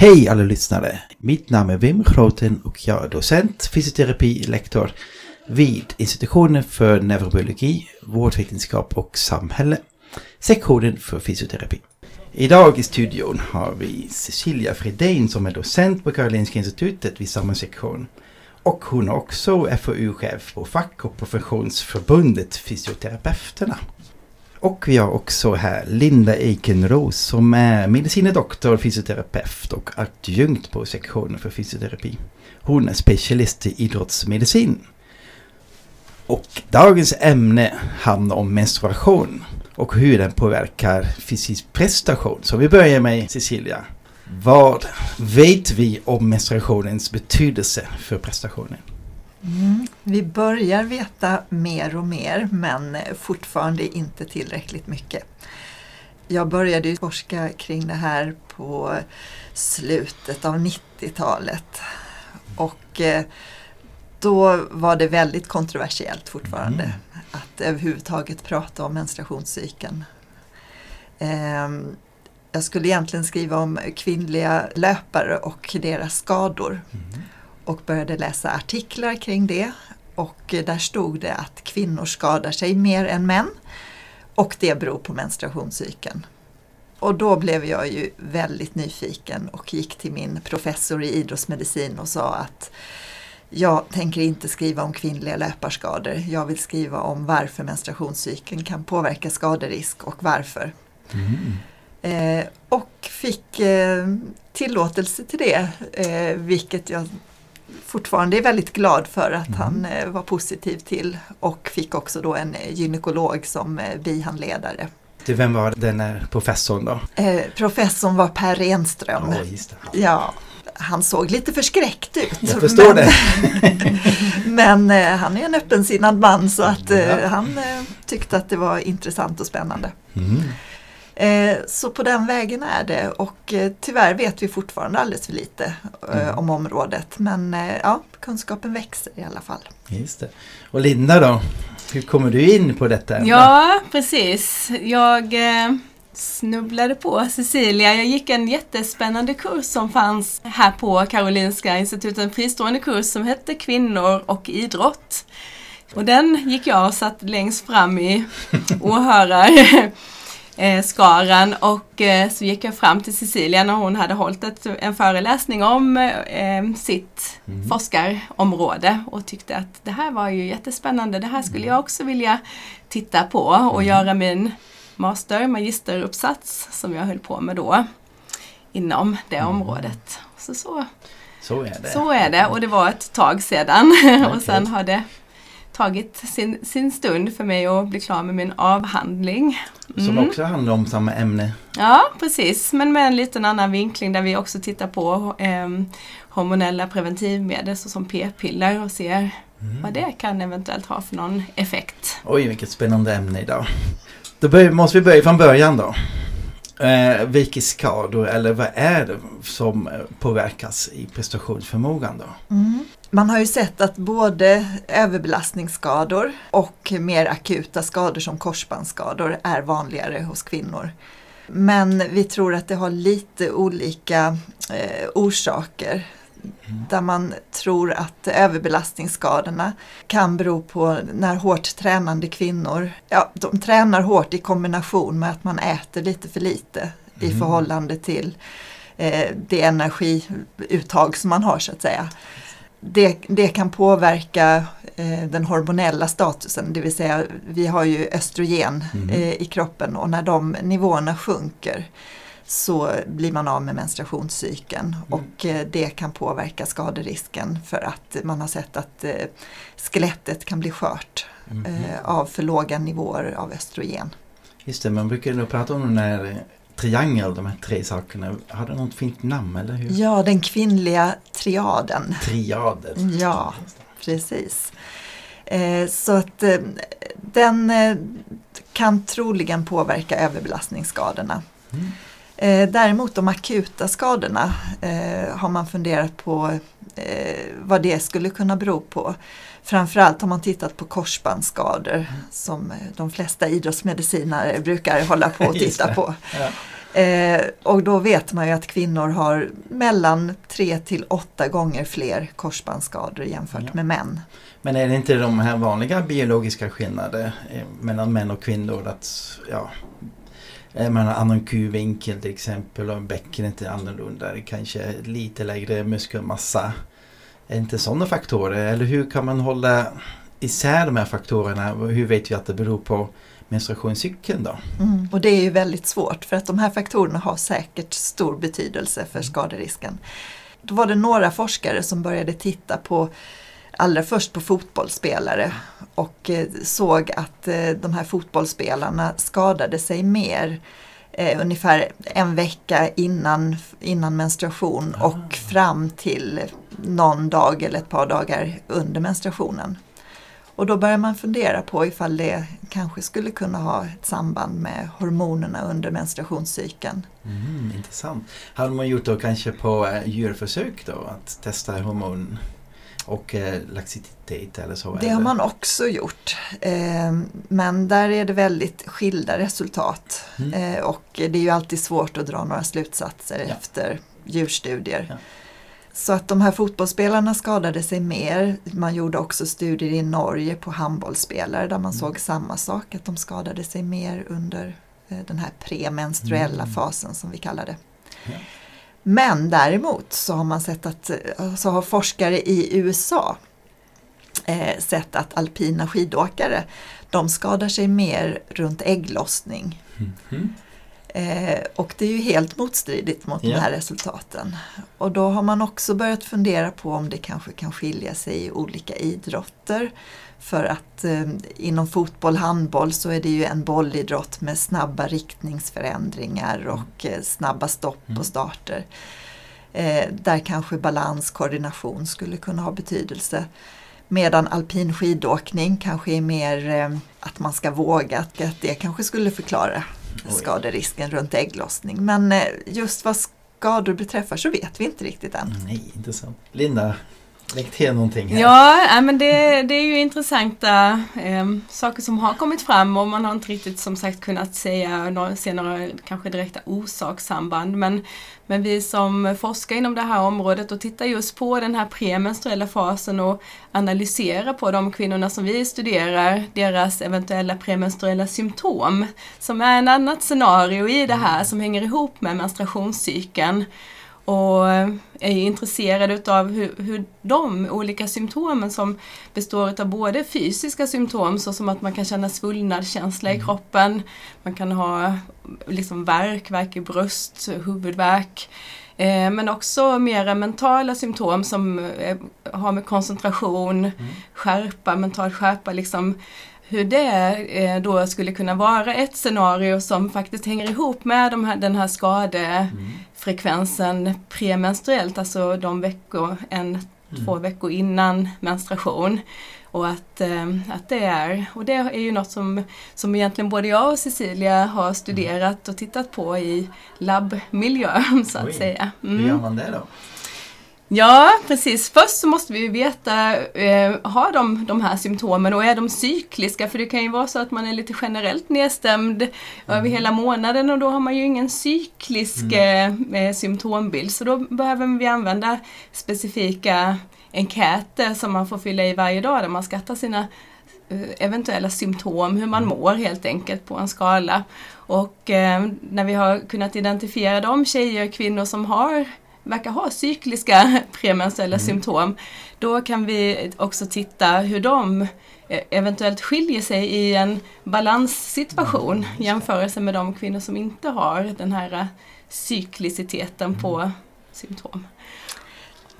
Hej alla lyssnare! Mitt namn är Wim Groten och jag är docent, fysioterapilektor vid institutionen för neurobiologi, vårdvetenskap och samhälle, sektionen för fysioterapi. Idag i studion har vi Cecilia Fredén som är docent på Karolinska institutet vid samma sektion. Och hon är också FoU-chef på fack och professionsförbundet Fysioterapeuterna. Och vi har också här Linda Eikenros som är medicine doktor, fysioterapeut och adjunkt på sektionen för fysioterapi. Hon är specialist i idrottsmedicin. Och dagens ämne handlar om menstruation och hur den påverkar fysisk prestation. Så vi börjar med Cecilia. Vad vet vi om menstruationens betydelse för prestationen? Mm, vi börjar veta mer och mer men fortfarande inte tillräckligt mycket. Jag började forska kring det här på slutet av 90-talet och eh, då var det väldigt kontroversiellt fortfarande Mm. att överhuvudtaget prata om menstruationscykeln. Ehm, Jag skulle egentligen skriva om kvinnliga löpare och deras skador och började läsa artiklar kring det. Och där stod det att kvinnor skadar sig mer än män och det beror på menstruationscykeln. Och då blev jag ju väldigt nyfiken och gick till min professor i idrottsmedicin och sa att jag tänker inte skriva om kvinnliga löparskador. Jag vill skriva om varför menstruationscykeln kan påverka skaderisk och varför. Eh, och fick eh, tillåtelse till det, eh, vilket jag fortfarande är väldigt glad för att han eh, var positiv till. Och fick också då en eh, gynekolog som eh, bihandledare. Till vem var den professorn då? Eh, professorn var Per Renström. Det. Ja, han såg lite förskräckt ut. Jag förstår men, det. men eh, han är en öppensinnad man så att eh, Ja. han tyckte att det var intressant och spännande. Mm. Eh, Så på den vägen är det och eh, tyvärr vet vi fortfarande alldeles för lite eh, Mm. om området. Men ja, kunskapen växer i alla fall. Just det. Och Linda då? Hur kommer du in på detta ämne? Ja, precis. Jag snubblade på Cecilia. Jag gick en jättespännande kurs som fanns här på Karolinska institutet. En fristående kurs som hette Kvinnor och idrott. Och den gick jag och satt längst fram i åhörarskaran eh, skaran. och eh, så gick jag fram till Cecilia när hon hade hållit ett, en föreläsning om eh, sitt Mm. forskarområde och tyckte att det här var ju jättespännande. Det här skulle jag också vilja titta på och göra min master, magisteruppsats som jag höll på med då inom det området. Så, så, Så är det. så är det och det var ett tag sedan och Okej. sen har det tagit sin, sin stund för mig att bli klar med min avhandling. Som Mm. också handlar om samma ämne. Ja, precis. Men med en liten annan vinkling där vi också tittar på eh, hormonella preventivmedel såsom p-piller och ser vad det kan eventuellt ha för någon effekt. Oj, vilket spännande ämne idag. Då måste vi börja från början då. Eh, vilka skador eller vad är det som eh, påverkas i prestationsförmågan då? Mm. Man har ju sett att både överbelastningsskador och mer akuta skador som korsbandsskador är vanligare hos kvinnor. Men vi tror att det har lite olika eh, orsaker. Där man tror att överbelastningsskadorna kan bero på när hårt tränande kvinnor, ja de tränar hårt i kombination med att man äter lite för lite i förhållande till eh, det energiuttag som man har så att säga. Det, det kan påverka eh, den hormonella statusen, det vill säga vi har ju östrogen Mhm. eh, i kroppen och när de nivåerna sjunker så blir man av med menstruationscykeln Mm. och eh, det kan påverka skaderisken för att man har sett att eh, skelettet kan bli skört Mhm. eh, av för låga nivåer av östrogen. Just det, man brukar nog prata om den här triangel, de här tre sakerna. Har det något fint namn eller hur? Ja, den kvinnliga triaden. Triaden. Ja, precis. Så att den kan troligen påverka överbelastningsskadorna. Mm. Eh, däremot de akuta skadorna eh, har man funderat på eh, vad det skulle kunna bero på. Framförallt har man tittat på korsbandsskador som eh, de flesta idrottsmedicinare brukar hålla på och titta på. Eh, och då vet man ju att kvinnor har mellan 3 till 8 gånger fler korsbandsskador jämfört Ja. med män. Men är det inte de här vanliga biologiska skillnader mellan män och kvinnor? Att, ja, eh, man har annan kuvinkel till exempel och bäckenet är annorlunda. Det kanske lite lägre muskelmassa. Är det inte sådana faktorer? Eller hur kan man hålla isär de här faktorerna? Hur vet vi att det beror på menstruationscykeln då? Mm. Och det är ju väldigt svårt för att de här faktorerna har säkert stor betydelse för skaderisken. Då var det några forskare som började titta på allra först på fotbollsspelare och eh, såg att eh, de här fotbollsspelarna skadade sig mer eh, ungefär en vecka innan, innan menstruation Ah. och fram till någon dag eller ett par dagar under menstruationen. Och då börjar man fundera på ifall det kanske skulle kunna ha ett samband med hormonerna under menstruationscykeln. Mm, intressant. Hade man gjort då kanske på eh, djurförsök då? Att testa hormon och eh, laxitet eller så? Det eller? har man också gjort. Eh, men där är det väldigt skilda resultat. Mm. Eh, och det är ju alltid svårt att dra några slutsatser Ja. efter djurstudier. Ja. Så att de här fotbollsspelarna skadade sig mer. Man gjorde också studier i Norge på handbollsspelare där man Mm. såg samma sak, att de skadade sig mer under eh, den här premenstruella Mm. fasen som vi kallar det. Ja. Men däremot så har man sett att, så har forskare i USA eh, sett att alpina skidåkare de skadar sig mer runt ägglossning. Mhm. Eh, och det är ju helt motstridigt mot Ja. de här resultaten. Och då har man också börjat fundera på om det kanske kan skilja sig i olika idrotter. För att eh, inom fotboll, handboll så är det ju en bollidrott med snabba riktningsförändringar och eh, snabba stopp Mm. och starter. Eh, där kanske balans, koordination skulle kunna ha betydelse. Medan alpin skidåkning kanske är mer eh, att man ska våga, att det kanske skulle förklara Oj. skaderisken runt ägglossning. Men eh, just vad skador beträffar så vet vi inte riktigt än. Nej, intressant. Linda, lägg till någonting här. Ja, men det, det är ju intressanta eh, saker som har kommit fram och man har inte riktigt som sagt kunnat säga, nå- se några kanske direkta orsakssamband. Men, men vi som forskar inom det här området och tittar just på den här premenstruella fasen och analyserar på de kvinnorna som vi studerar, deras eventuella premenstruella symptom, som är en annat scenario i det här som hänger ihop med menstruationscykeln och är intresserade utav hur, hur de olika symptomen som består av både fysiska symptom såsom att man kan känna svullnadskänsla i kroppen, man kan ha liksom värk, värk i bröst, huvudvärk, eh, men också mera mentala symptom som eh, har med koncentration, skärpa, mental skärpa, liksom hur det eh, då skulle kunna vara ett scenario som faktiskt hänger ihop med de här, den här skadefrekvensen premenstruellt, alltså de veckor, en, två veckor innan menstruation. Och att, eh, att det är, och det är ju något som, som egentligen både jag och Cecilia har studerat och tittat på i labbmiljö så att Oj. säga. Hur gör man det då? Ja, precis. Först så måste vi veta, eh, har de de här symptomen och är de cykliska? För det kan ju vara så att man är lite generellt nedstämd över hela månaden och då har man ju ingen cyklisk eh, eh, symptombild. Så då behöver vi använda specifika enkäter som man får fylla i varje dag där man skattar sina eh, eventuella symptom, hur man mår helt enkelt på en skala. Och eh, när vi har kunnat identifiera de tjejer och kvinnor som har verkar ha cykliska premenstruella mm. symptom, då kan vi också titta hur de eh, eventuellt skiljer sig i en balanssituation mm, jämförelse med de kvinnor som inte har den här cykliciteten på mm. symptom.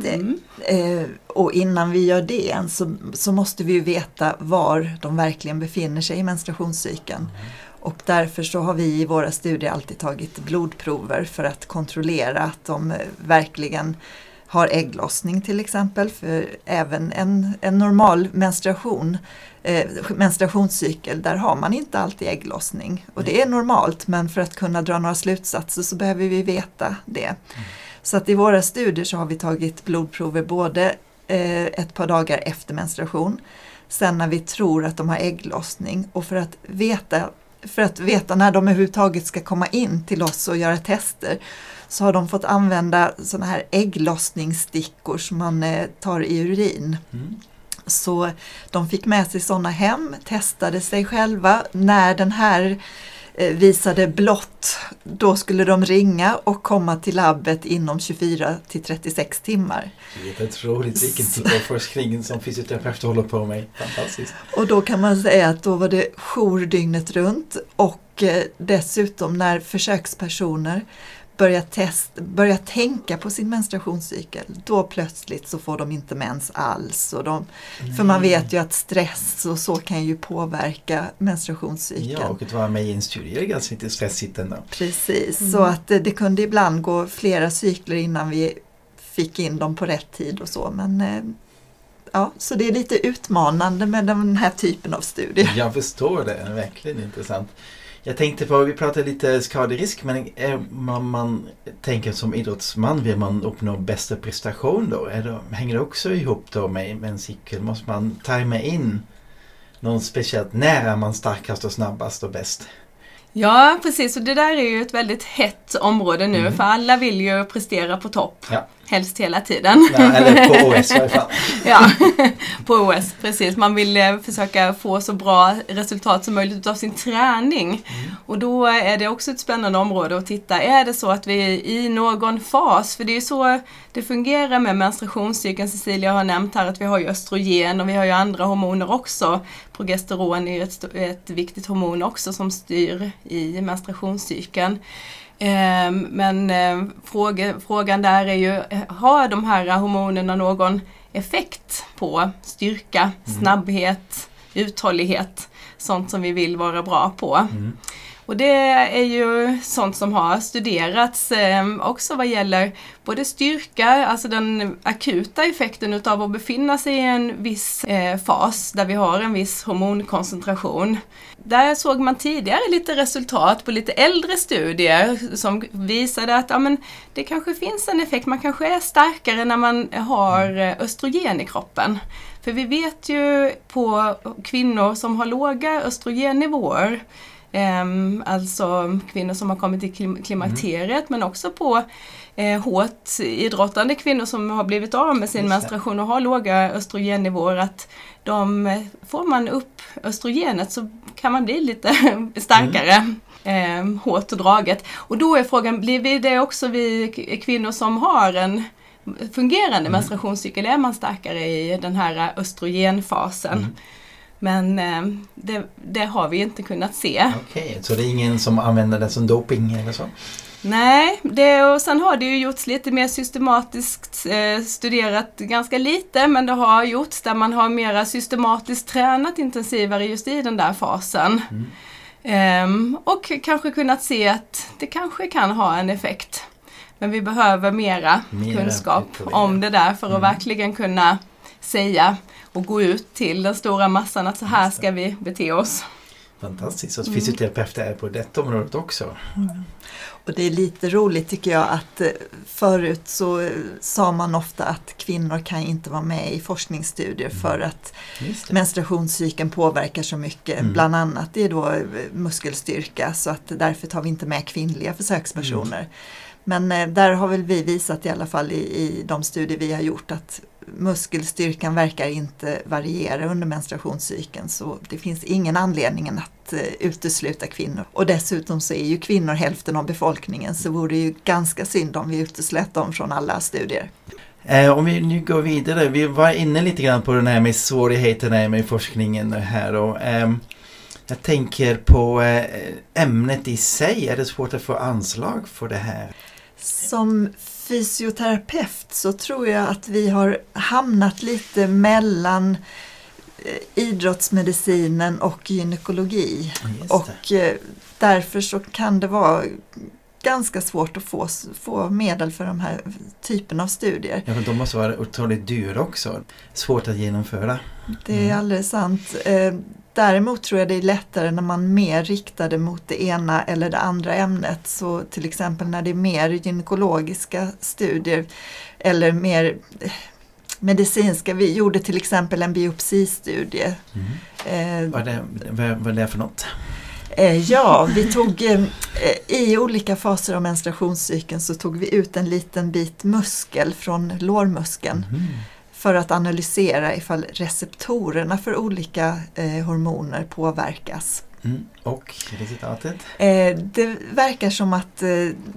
Mm. Eh, och innan vi gör det så, så måste vi ju veta var de verkligen befinner sig i menstruationscykeln. Mm. Och därför så har vi i våra studier alltid tagit blodprover för att kontrollera att de verkligen har ägglossning till exempel. För även en, en normal menstruation, eh, menstruationscykel, där har man inte alltid ägglossning. Och det är normalt men för att kunna dra några slutsatser så behöver vi veta det. Mm. Så att i våra studier så har vi tagit blodprover både eh, ett par dagar efter menstruation, sen när vi tror att de har ägglossning och för att veta för att veta när de överhuvudtaget ska komma in till oss och göra tester så har de fått använda sådana här ägglossningsstickor som man eh, tar i urin. Mm. Så de fick med sig sådana hem, testade sig själva när den här visade blått, då skulle de ringa och komma till labbet inom 24 till 36 timmar. Det är otroligt vilken typ av forskning som fysioterapeuter håller på med. Fantastiskt. Och då kan man säga att då var det jour dygnet runt och eh, dessutom när försökspersoner börja, test, börja tänka på sin menstruationscykel, då plötsligt så får de inte mens alls. Och de, mm. För man vet ju att stress och så kan ju påverka menstruationscykeln. Ja, och att vara med i en studie är ganska lite stressigt ändå. Precis, mm. så att det, det, kunde ibland gå flera cykler innan vi fick in dem på rätt tid och så. Men eh, ja, så det är lite utmanande med den här typen av studier. Jag förstår det, verkligen intressant. Jag tänkte på, vi pratade lite skaderisk, men är man, man tänker som idrottsman, vill man uppnå bästa prestation då? Det, hänger det också ihop då med, med en cykel? Måste man tajma in någon speciellt, när är man starkast och snabbast och bäst? Ja, precis. Och det där är ju ett väldigt hett område nu, mm. för alla vill ju prestera på topp. Ja. Helst hela tiden. Ja, eller på OS i alla fall. ja, på OS, precis. Man vill eh, försöka få så bra resultat som möjligt av sin träning. Mm. Och då är det också ett spännande område att titta, är det så att vi i någon fas, för det är ju så det fungerar med menstruationscykeln, Cecilia har nämnt här att vi har ju östrogen och vi har ju andra hormoner också. Progesteron är ju ett, ett viktigt hormon också som styr i menstruationscykeln. Ehm, men ehm, frågan där är ju, har de här hormonerna någon effekt på styrka, mm. snabbhet, uthållighet, sånt som vi vill vara bra på. Mm. Och det är ju sånt som har studerats ehm, också vad gäller både styrka, alltså den akuta effekten utav att befinna sig i en viss eh, fas där vi har en viss hormonkoncentration. Där såg man tidigare lite resultat på lite äldre studier som visade att ja, men, det kanske finns en effekt, man kanske är starkare när man har eh, östrogen i kroppen. För vi vet ju på kvinnor som har låga östrogennivåer Um, alltså kvinnor som har kommit i klimakteriet mm. men också på eh, hårt idrottande kvinnor som har blivit av med sin menstruation och har låga östrogennivåer. Att de, får man upp östrogenet så kan man bli lite starkare. Mm. Eh, hårt och draget. Och då är frågan, blir vi det också vi kvinnor som har en fungerande mm. menstruationscykel, är man starkare i den här östrogenfasen? Mm. Men eh, det, det, har vi inte kunnat se. Okej, okay, så det är ingen som använder det som doping eller så? Nej, det, och sen har det ju gjorts lite mer systematiskt eh, studerat ganska lite men det har gjorts där man har mera systematiskt tränat intensivare just i den där fasen. Mm. Ehm, och kanske kunnat se att det kanske kan ha en effekt. Men vi behöver mera, mera kunskap om det där för att mm. verkligen kunna säga och gå ut till den stora massan att så här ska vi bete oss. Fantastiskt, så mm. fysioterapeuter är på detta området också. Mm. Och det är lite roligt tycker jag att eh, förut så eh, sa man ofta att kvinnor kan inte vara med i forskningsstudier mm. för att menstruationscykeln påverkar så mycket. Mm. Bland annat det är då eh, muskelstyrka så att därför tar vi inte med kvinnliga försökspersoner. Men eh, där har väl vi visat i alla fall i, i de studier vi har gjort att muskelstyrkan verkar inte variera under menstruationscykeln så det finns ingen anledning att eh, utesluta kvinnor. Och dessutom så är ju kvinnor hälften av befolkningen så vore det ju ganska synd om vi uteslöt dem från alla studier. Eh, om vi nu går vidare, vi var inne lite grann på den här med svårigheterna med forskningen här och eh, jag tänker på eh, ämnet i sig, är det svårt att få anslag för det här? Som fysioterapeut så tror jag att vi har hamnat lite mellan eh, idrottsmedicinen och gynekologi. Och eh, därför så kan det vara ganska svårt att få, få medel för de här typen av studier. Ja, men de måste vara otroligt dyra också. Svårt att genomföra. Det är mm. alldeles sant. Däremot tror jag det är lättare när man mer riktar det mot det ena eller det andra ämnet. Så till exempel när det är mer gynekologiska studier eller mer eh, medicinska. Vi gjorde till exempel en biopsistudie. Mm. Eh, vad, är det, vad är det för något? Eh, ja, vi tog eh, i olika faser av menstruationscykeln så tog vi ut en liten bit muskel från lårmuskeln mm. För att analysera ifall receptorerna för olika eh, hormoner påverkas. Mm. Och resultatet? Eh, det verkar som att eh,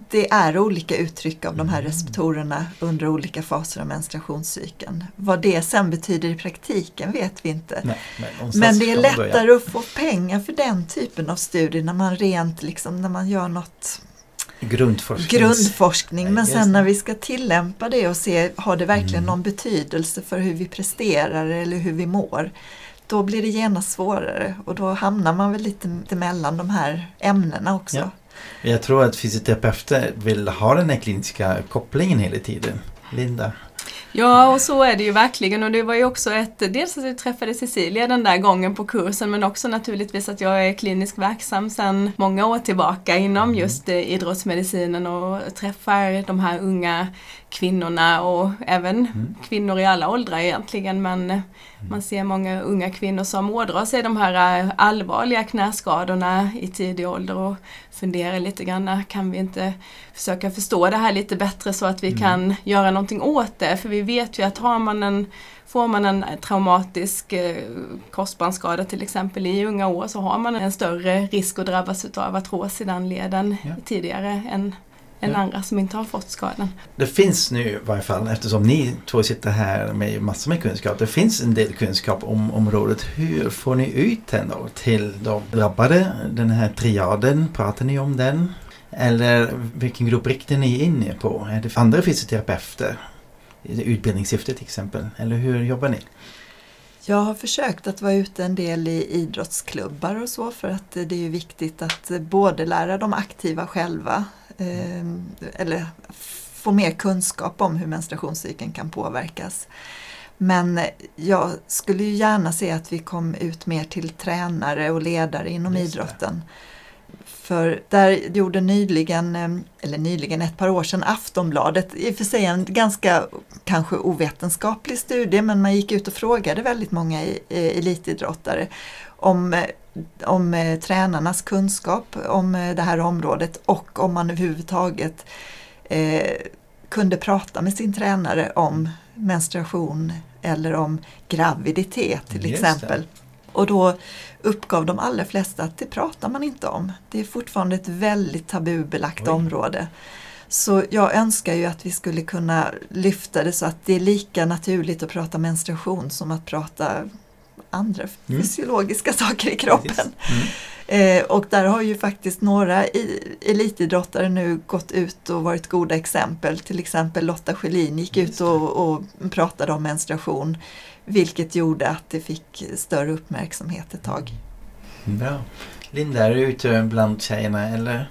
det är olika uttryck av de här mm. receptorerna under olika faser av menstruationscykeln. Vad det sen betyder i praktiken vet vi inte. Nej, men, men, det är lättare att få pengar för den typen av studier när man rent liksom, när man gör något grundforskning. Men sen när vi ska tillämpa det och se, har det verkligen mm. någon betydelse för hur vi presterar eller hur vi mår? då blir det genast svårare och då hamnar man väl lite mellan de här ämnena också. Ja. Jag tror att fysioterapeuter vill ha den här kliniska kopplingen hela tiden. Linda? Ja, och så är det ju verkligen och det var ju också ett, dels att jag träffade Cecilia den där gången på kursen men också naturligtvis att jag är kliniskt verksam sedan många år tillbaka inom mm. just eh, idrottsmedicinen och träffar de här unga kvinnorna och även mm. kvinnor i alla åldrar egentligen men mm. man ser många unga kvinnor som ådrar sig de här eh, allvarliga knäskadorna i tidig ålder och funderar lite grann, kan vi inte försöka förstå det här lite bättre så att vi mm. kan göra någonting åt det? För vi vet ju att har man en Får man en traumatisk eh, korsbandsskada till exempel i unga år så har man en större risk att drabbas av artros i den leden ja. tidigare än än ja. andra som inte har fått skadan. Det finns nu i varje fall, eftersom ni två sitter här med massor med kunskap, det finns en del kunskap om området. Hur får ni ut den då till de drabbade? Den här triaden, pratar ni om den? Eller vilken grupp riktar ni in er på? Är det andra fysioterapeuter? Utbildningssyfte till exempel? Eller hur jobbar ni? Jag har försökt att vara ute en del i idrottsklubbar och så för att det är viktigt att både lära de aktiva själva eller få mer kunskap om hur menstruationscykeln kan påverkas. Men jag skulle ju gärna se att vi kom ut mer till tränare och ledare inom idrotten. För där gjorde nyligen, eh, eller nyligen ett par år sedan, Aftonbladet, i och för sig en ganska kanske ovetenskaplig studie, men man gick ut och frågade väldigt många elitidrottare om, eh, om eh, tränarnas kunskap om det här området och om man överhuvudtaget eh, kunde prata med sin tränare om menstruation eller om graviditet till Just exempel. Det. Och då uppgav de allra flesta att det pratar man inte om. Det är fortfarande ett väldigt tabubelagt Oj. område. Så jag önskar ju att vi skulle kunna lyfta det så att det är lika naturligt att prata menstruation som att prata andra mm. fysiologiska saker i kroppen. Mm. Eh, och där har ju faktiskt några elitidrottare nu gått ut och varit goda exempel. Till exempel Lotta Schelin gick ut och, och pratade om menstruation vilket gjorde att det fick större uppmärksamhet ett tag. Bra. Linda, är du ute bland tjejerna eller?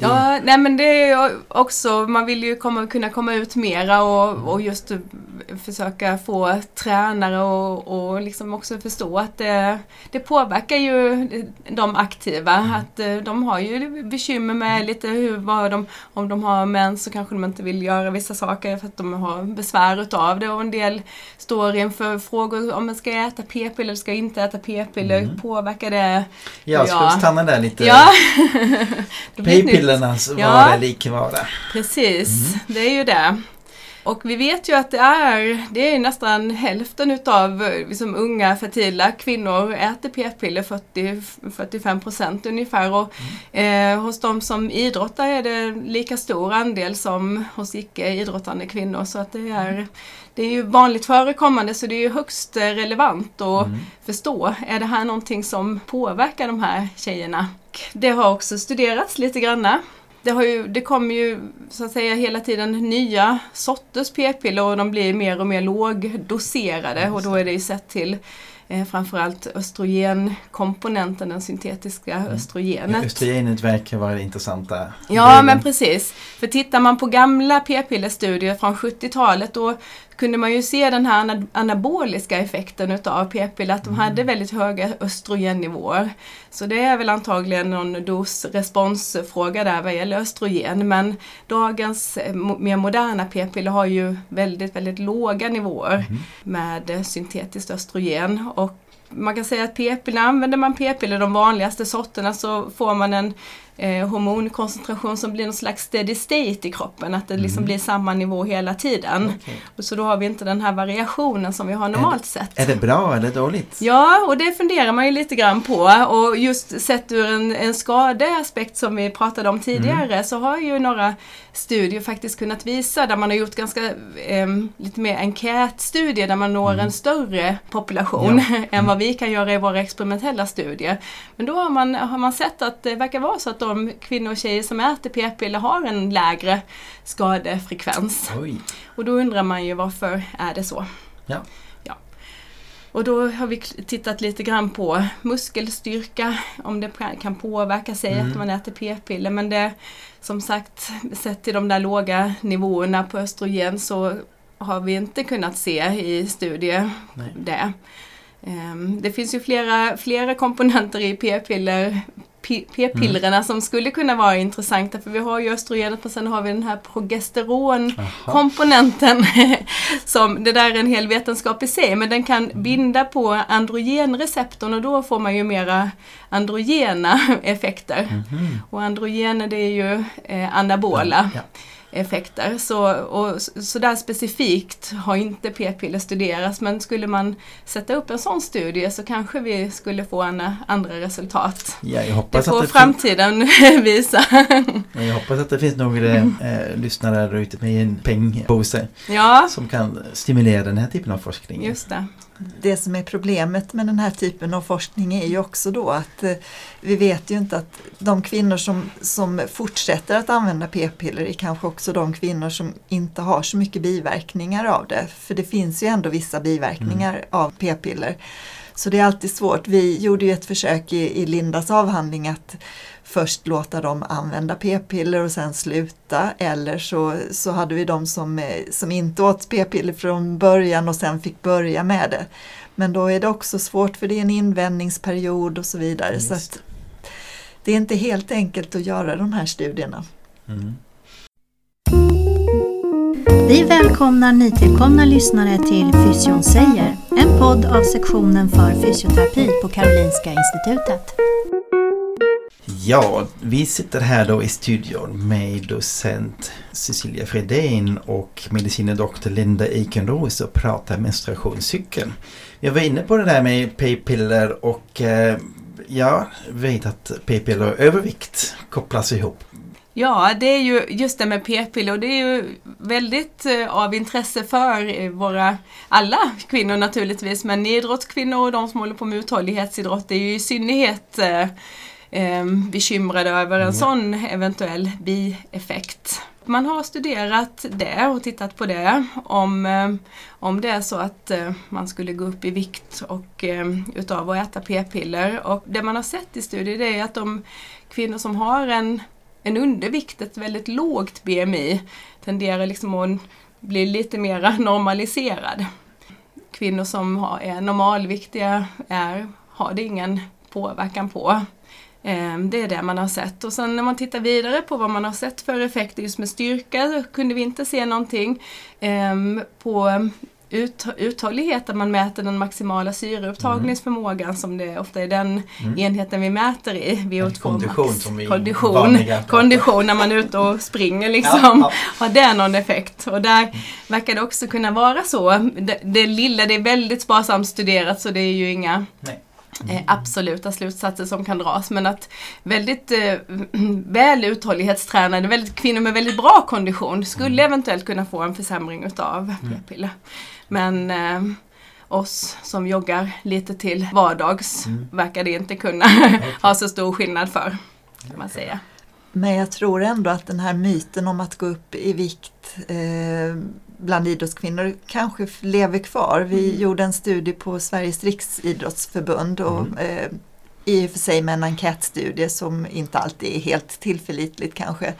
Ja, nej men det är också, man vill ju komma, kunna komma ut mera och, och just försöka få tränare och, och liksom också förstå att det, det påverkar ju de aktiva. Mm. Att eh, de har ju bekymmer med mm. lite hur, vad de, om de har mens så kanske de inte vill göra vissa saker för att de har besvär utav det och en del står inför frågor om man ska äta p-piller eller ska inte äta p-piller. Mm. Påverkar det? Ja, ska vi stanna där lite? Ja. p-piller p-pillernas Ja. vara icke vara. Precis, det är ju det. Och vi vet ju att det är, det är nästan hälften utav liksom, unga fertila kvinnor äter p-piller, 40-45 procent ungefär. Och, eh, hos de som idrottar är det lika stor andel som hos icke idrottande kvinnor. Så att det är, det är ju vanligt förekommande så det är ju högst eh, relevant att förstå. Är det här någonting som påverkar de här tjejerna? Det har också studerats lite granna. Det, har ju, det kommer ju så att säga hela tiden nya sorters p-piller och de blir mer och mer lågdoserade och då är det ju sett till eh, framförallt östrogenkomponenten, den syntetiska östrogenet. Östrogenet verkar vara det intressanta. Ja, delen. men precis. För tittar man på gamla p-pillerstudier från 70-talet då kunde man ju se den här ana- anaboliska effekten utav p-piller, att de hade väldigt höga östrogennivåer. Så det är väl antagligen någon dos-responsfråga där vad gäller östrogen. Men dagens eh, mer moderna p-piller har ju väldigt, väldigt låga nivåer med eh, syntetiskt östrogen. Och man kan säga att p-piller, använder man p-piller, de vanligaste sorterna, så får man en eh, hormonkoncentration som blir någon slags steady state i kroppen, att det liksom blir samma nivå hela tiden. Okej. Och så då har vi inte den här variationen som vi har normalt sett. Är det bra eller dåligt? Ja, och det funderar man ju lite grann på. Och just sett ur en, en skadeaspekt som vi pratade om tidigare så har ju några studier faktiskt kunnat visa där man har gjort ganska em, lite mer enkätstudier där man når en större population än vad vi kan göra i våra experimentella studier. Men då har man, har man sett att det verkar vara så att de kvinnor och tjejer som äter p-piller har en lägre skadefrekvens. Oj. Och då undrar man ju varför är det så? Ja. Ja. Och då har vi tittat lite grann på muskelstyrka, om det kan- påverka sig Mm. att man äter p-piller. Men det, som sagt, sett till de där låga nivåerna på östrogen så har vi inte kunnat se i studier Nej. det. Ehm, Det finns ju flera, flera komponenter i p-piller p- p-pillerna som skulle kunna vara intressanta för vi har ju östrogenet men sen har vi den här progesteron Jaha. komponenten. som, det där är en hel vetenskap i sig, men den kan binda på androgenreceptorn och då får man ju mera androgena effekter. Mhm. Och androgener det är ju eh, anabola Ja. Effekter. Så, och, så där specifikt har inte p-piller studerats, men skulle man sätta upp en sån studie så kanske vi skulle få en, andra resultat. Ja, jag Det hoppas, får att det framtiden visa. fin- jag hoppas att det finns några eh, lyssnare där ute med en pengpåse ja, som kan stimulera den här typen av forskning. just det. Det som är problemet med den här typen av forskning är ju också då att eh, vi vet ju inte att de kvinnor som, som fortsätter att använda p-piller är kanske också de kvinnor som inte har så mycket biverkningar av det. För det finns ju ändå vissa biverkningar av p-piller. Så det är alltid svårt. Vi gjorde ju ett försök i, i Lindas avhandling att först låta dem använda p-piller och sen sluta. Eller så, så hade vi de som, eh, som inte åt p-piller från början och sen fick börja med det. Men då är det också svårt för det är en invändningsperiod och så vidare. Så Just. att det är inte helt enkelt att göra de här studierna. Mm. Vi välkomnar nytillkomna lyssnare till Fysion säger, en podd av sektionen för fysioterapi på Karolinska Institutet. Ja, vi sitter här då i studion med docent Cecilia Fredén och medicine doktor Linda Ekenros och pratar menstruationscykeln. Jag var inne på det där med p-piller och eh, jag vet att p-piller och övervikt kopplas ihop. Ja, det är ju just det med p-piller och det är ju väldigt eh, av intresse för eh, våra, alla kvinnor naturligtvis, men idrottskvinnor och de som håller på med uthållighetsidrott är ju i synnerhet eh, eh, bekymrade över en Ja. sån eventuell bieffekt. Man har studerat det och tittat på det om, eh, om det är så att eh, man skulle gå upp i vikt och, eh, utav att äta p-piller. Och det man har sett i studier är att de kvinnor som har en en undervikt, ett väldigt lågt BMI, tenderar liksom att bli lite mer normaliserad. Kvinnor som är normalviktiga är, har det ingen påverkan på. Eh, Det är det man har sett. Och sen när man tittar vidare på vad man har sett för effekter just med styrka så kunde vi inte se någonting. Eh, På ut, uthållighet där man mäter den maximala syreupptagningsförmågan som det ofta är den Mm. enheten vi mäter i. VO2 kondition max. som vi kondition, kondition när man är ute och springer liksom. Ja, Har det någon effekt? Och där verkar det också kunna vara så. Det, det lilla, det är väldigt sparsamt studerat så det är ju inga Nej. Eh, absoluta slutsatser som kan dras. Men att väldigt eh, väl uthållighetstränade, väldigt, kvinnor med väldigt bra kondition skulle eventuellt kunna få en försämring utav p-piller. Men eh, oss som joggar lite till vardags Mm. verkar det inte kunna ha så stor skillnad för. Kan man säga. Men jag tror ändå att den här myten om att gå upp i vikt eh, bland idrottskvinnor kanske lever kvar. Vi gjorde en studie på Sveriges riksidrottsförbund och Mm. eh, i och för sig med en enkätstudie som inte alltid är helt tillförlitligt kanske.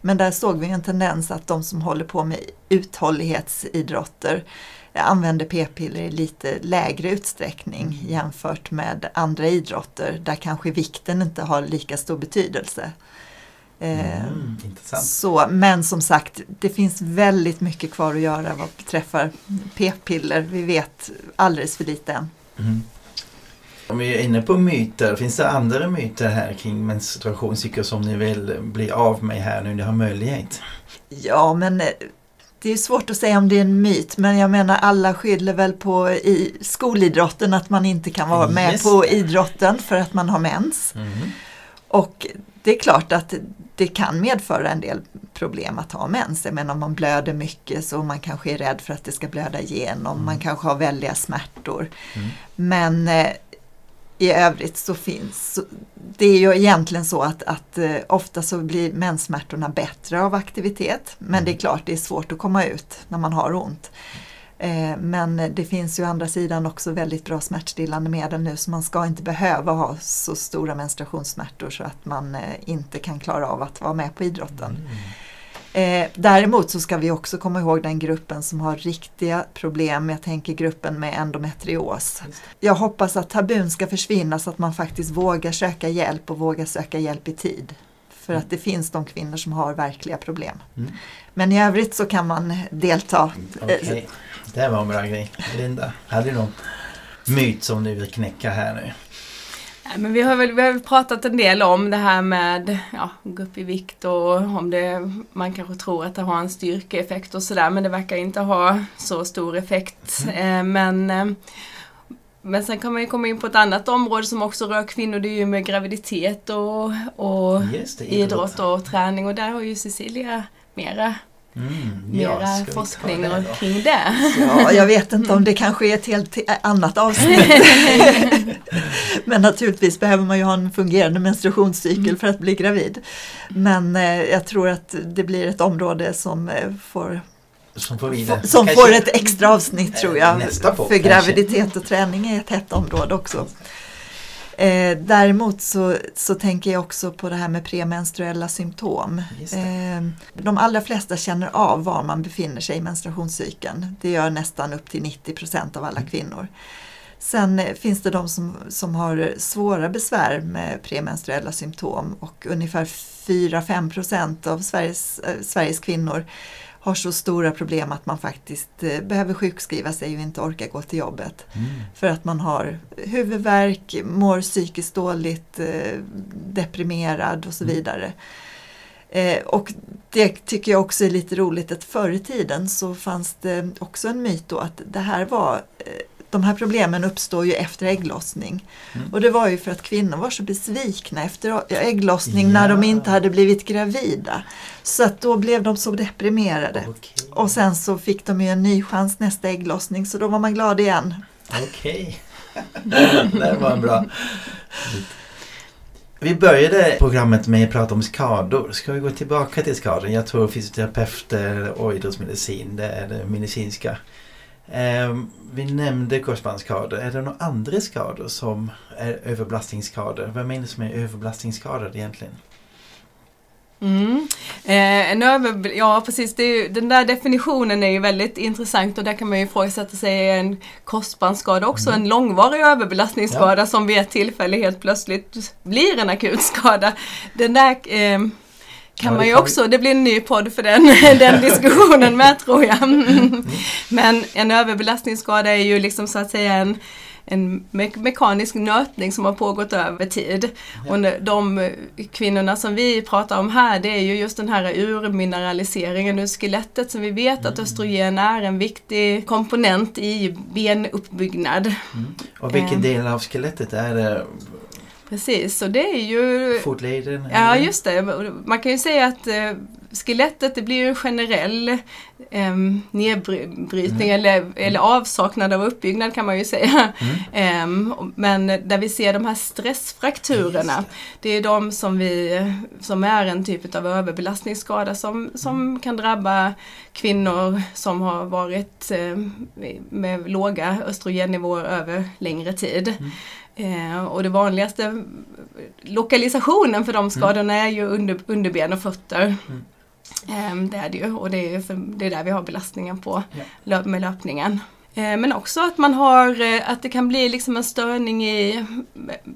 Men där såg vi en tendens att de som håller på med uthållighetsidrotter använder p-piller i lite lägre utsträckning jämfört med andra idrotter där kanske vikten inte har lika stor betydelse. Eh, Mm, intressant. så, men som sagt, det finns väldigt mycket kvar att göra vad beträffar p-piller. Vi vet alldeles för lite än. Mm. Om vi är inne på myter, finns det andra myter här kring menstruationscykel som ni vill bli av med här nu när ni har möjlighet? Ja, men eh, det är svårt att säga om det är en myt, men jag menar alla skyller väl på i skolidrotten att man inte kan vara med Just på idrotten för att man har mens. Mm. Och det är klart att det kan medföra en del problem att ha mens. Menar om man blöder mycket så man kanske är rädd för att det ska blöda igenom. Man kanske har väldiga smärtor. Mm. Men eh, i övrigt så finns, så, det är ju egentligen så att, att eh, ofta så blir menssmärtorna bättre av aktivitet. Men det är klart det är svårt att komma ut när man har ont. Eh, men det finns ju å andra sidan också väldigt bra smärtstillande medel nu så man ska inte behöva ha så stora menstruationssmärtor så att man eh, inte kan klara av att vara med på idrotten. Eh, däremot så ska vi också komma ihåg den gruppen som har riktiga problem. Jag tänker gruppen med endometrios. Jag hoppas att tabun ska försvinna så att man faktiskt vågar söka hjälp och vågar söka hjälp i tid. För att det finns de kvinnor som har verkliga problem. Mm. Men i övrigt så kan man delta. Okej, det var en bra grej. Linda, hade du någon myt som du vill knäcka här nu? Men vi har väl vi har pratat en del om det här med ja, gå upp i vikt och om det, man kanske tror att det har en styrkeeffekt och sådär men det verkar inte ha så stor effekt. Eh, men, eh, men sen kan man ju komma in på ett annat område som också rör kvinnor, det är ju med graviditet och, och det, idrott och träning och där har ju Cecilia mera, Mm, mera ja, forskning kring det. Ja, jag vet inte om det kanske är ett helt annat avsnitt. Men naturligtvis behöver man ju ha en fungerande menstruationscykel för att bli gravid. Men eh, jag tror att det blir ett område som eh, får, Som får som Kanske- får ett extra avsnitt tror jag. Nästa på, för kanske. graviditet och träning är ett hett område också. Eh, däremot så, så tänker jag också på det här med premenstruella symptom. Eh, de allra flesta känner av var man befinner sig i menstruationscykeln. Det gör nästan upp till 90 procent av alla Mm. kvinnor. Sen eh, finns det de som, som har svåra besvär med premenstruella symptom och ungefär 4-5 procent av Sveriges, eh, Sveriges kvinnor har så stora problem att man faktiskt eh, behöver sjukskriva sig och inte orkar gå till jobbet. Mm. För att man har huvudvärk, mår psykiskt dåligt, eh, deprimerad och så Mm. vidare. Eh, och det tycker jag också är lite roligt att förr i tiden så fanns det också en myt då att det här var eh, de här problemen uppstår ju efter ägglossning. Mm. Och det var ju för att kvinnor var så besvikna efter ägglossning när de Ja. inte hade blivit gravida. Så att då blev de så deprimerade. Okej. Och sen så fick de ju en ny chans nästa ägglossning så då var man glad igen. Okej. det var bra. Vi började programmet med att prata om skador. Ska vi gå tillbaka till skador? Jag tror fysioterapeuter och idrottsmedicin, det är det medicinska. Ehm, vi nämnde korsbandsskador. Är det några andra skador som är överbelastningsskador? Vad menas med överbelastningsskador egentligen? Mm. Eh, en över, ja precis, det är ju, den där definitionen är ju väldigt intressant och där kan man ju ifrågasätta sig är en korsbandsskada också en långvarig överbelastningsskada som vid ett tillfälle helt plötsligt blir en akut skada. Den där eh, kan Ja, man ju kan också, det blir en ny podd för den, den diskussionen med tror jag. Men en överbelastningsskada är ju liksom så att säga en, en me- mekanisk nötning som har pågått över tid. Ja. Och de kvinnorna som vi pratar om här det är ju just den här urmineraliseringen ur skelettet som vi vet Mm. att östrogen är en viktig komponent i benuppbyggnad. Mm. Och vilken Eh. del av skelettet är det? Precis, så det är ju Fotleden? Ja, just det. Man kan ju säga att eh, skelettet det blir en generell eh, nedbrytning Mm. eller, eller avsaknad av uppbyggnad kan man ju säga. Mm. Ehm, men där vi ser de här stressfrakturerna, det är de som, vi, som är en typ av överbelastningsskada som, som Mm. kan drabba kvinnor som har varit eh, med låga östrogennivåer över längre tid. Mm. Eh, och det vanligaste lokalisationen för de skadorna är ju under, underben och fötter. Mm. Eh, det är det ju och det är, för, det är där vi har belastningen på Ja. med löpningen. Eh, men också att man har, eh, att det kan bli liksom en störning i,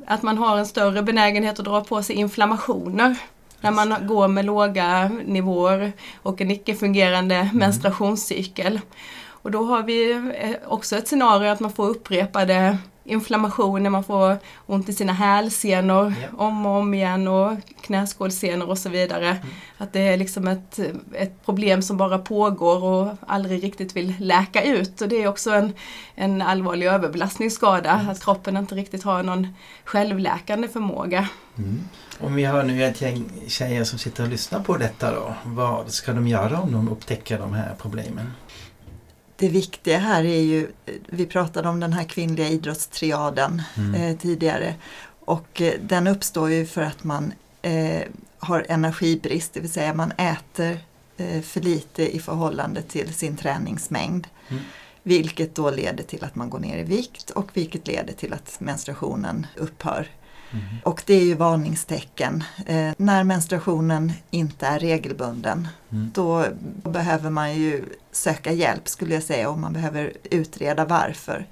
att man har en större benägenhet att dra på sig inflammationer. När man går med låga nivåer och en icke-fungerande menstruationscykel. Och då har vi eh, också ett scenario att man får upprepade inflammationer, man får ont i sina hälsenor Ja. om och om igen och knäskålsenor och så vidare. Att det är liksom ett, ett problem som bara pågår och aldrig riktigt vill läka ut. Och det är också en, en allvarlig överbelastningsskada, att kroppen inte riktigt har någon självläkande förmåga. Mm. Om vi har nu ett gäng tjejer som sitter och lyssnar på detta då. Vad ska de göra om de upptäcker de här problemen? Det viktiga här är ju, vi pratade om den här kvinnliga idrottstriaden Mm. eh, tidigare. Och eh, den uppstår ju för att man eh, har energibrist, det vill säga man äter eh, för lite i förhållande till sin träningsmängd. Mm. Vilket då leder till att man går ner i vikt och vilket leder till att menstruationen upphör. Mm. Och det är ju varningstecken. Eh, när menstruationen inte är regelbunden Mm. då behöver man ju söka hjälp skulle jag säga och man behöver utreda varför.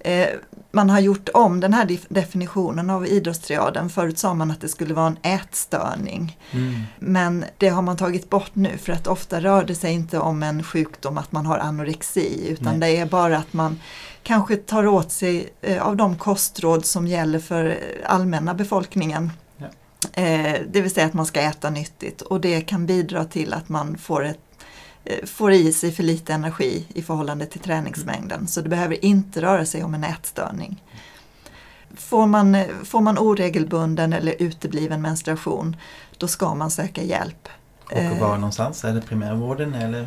Eh, man har gjort om den här def- definitionen av idrottstriaden. Förut sa man att det skulle vara en ätstörning. Mm. Men det har man tagit bort nu för att ofta rör det sig inte om en sjukdom att man har anorexi utan Nej. det är bara att man kanske tar åt sig eh, av de kostråd som gäller för allmänna befolkningen. Ja. Eh, det vill säga att man ska äta nyttigt och det kan bidra till att man får, ett, eh, får i sig för lite energi i förhållande till träningsmängden. Så det behöver inte röra sig om en ätstörning. Får man, får man oregelbunden eller utebliven menstruation då ska man söka hjälp. Och var någonstans? Är det primärvården eller?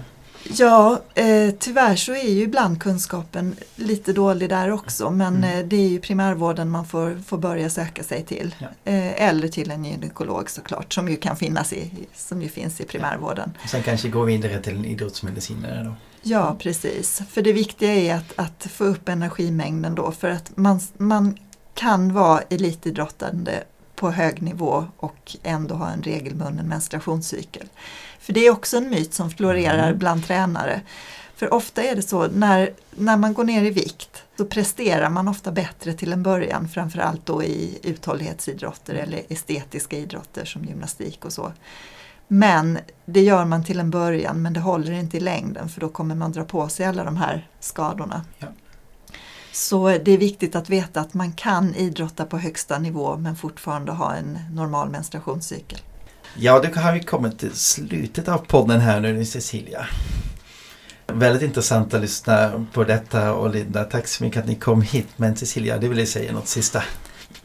Ja, eh, tyvärr så är ju ibland kunskapen lite dålig där också men Mm. eh, det är ju primärvården man får, får börja söka sig till. Ja. Eh, eller till en gynekolog såklart som ju kan finnas i, som ju finns i primärvården. Och sen kanske gå vidare till en idrottsmedicinare då? Ja, precis. För det viktiga är att, att få upp energimängden då för att man, man kan vara elitidrottande på hög nivå och ändå ha en regelbunden menstruationscykel. För det är också en myt som florerar Mm. bland tränare. För ofta är det så när, när man går ner i vikt så presterar man ofta bättre till en början framförallt då i uthållighetsidrotter eller estetiska idrotter som gymnastik och så. Men det gör man till en början men det håller inte i längden för då kommer man dra på sig alla de här skadorna. Ja. Så det är viktigt att veta att man kan idrotta på högsta nivå men fortfarande ha en normal menstruationscykel. Ja, då har vi kommit till slutet av podden här nu, Cecilia. Väldigt intressant att lyssna på detta och Linda, tack så mycket att ni kom hit. Men Cecilia, du ville säga något sista?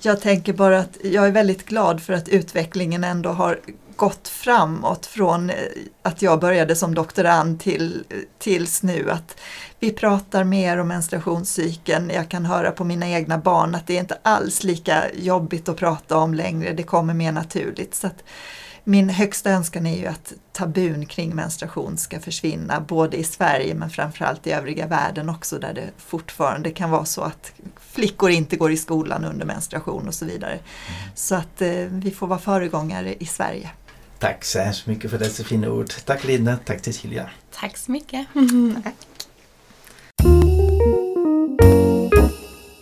Jag tänker bara att jag är väldigt glad för att utvecklingen ändå har gått framåt från eh, att jag började som doktorand till, eh, tills nu. Att vi pratar mer om menstruationscykeln. Jag kan höra på mina egna barn att det är inte alls lika jobbigt att prata om längre. Det kommer mer naturligt. Så att min högsta önskan är ju att tabun kring menstruation ska försvinna både i Sverige men framförallt i övriga världen också där det fortfarande kan vara så att flickor inte går i skolan under menstruation och så vidare. Så att eh, vi får vara föregångare i Sverige. Tack så hemskt mycket för dessa fina ord. Tack Linda, tack Cecilia. Tack så mycket.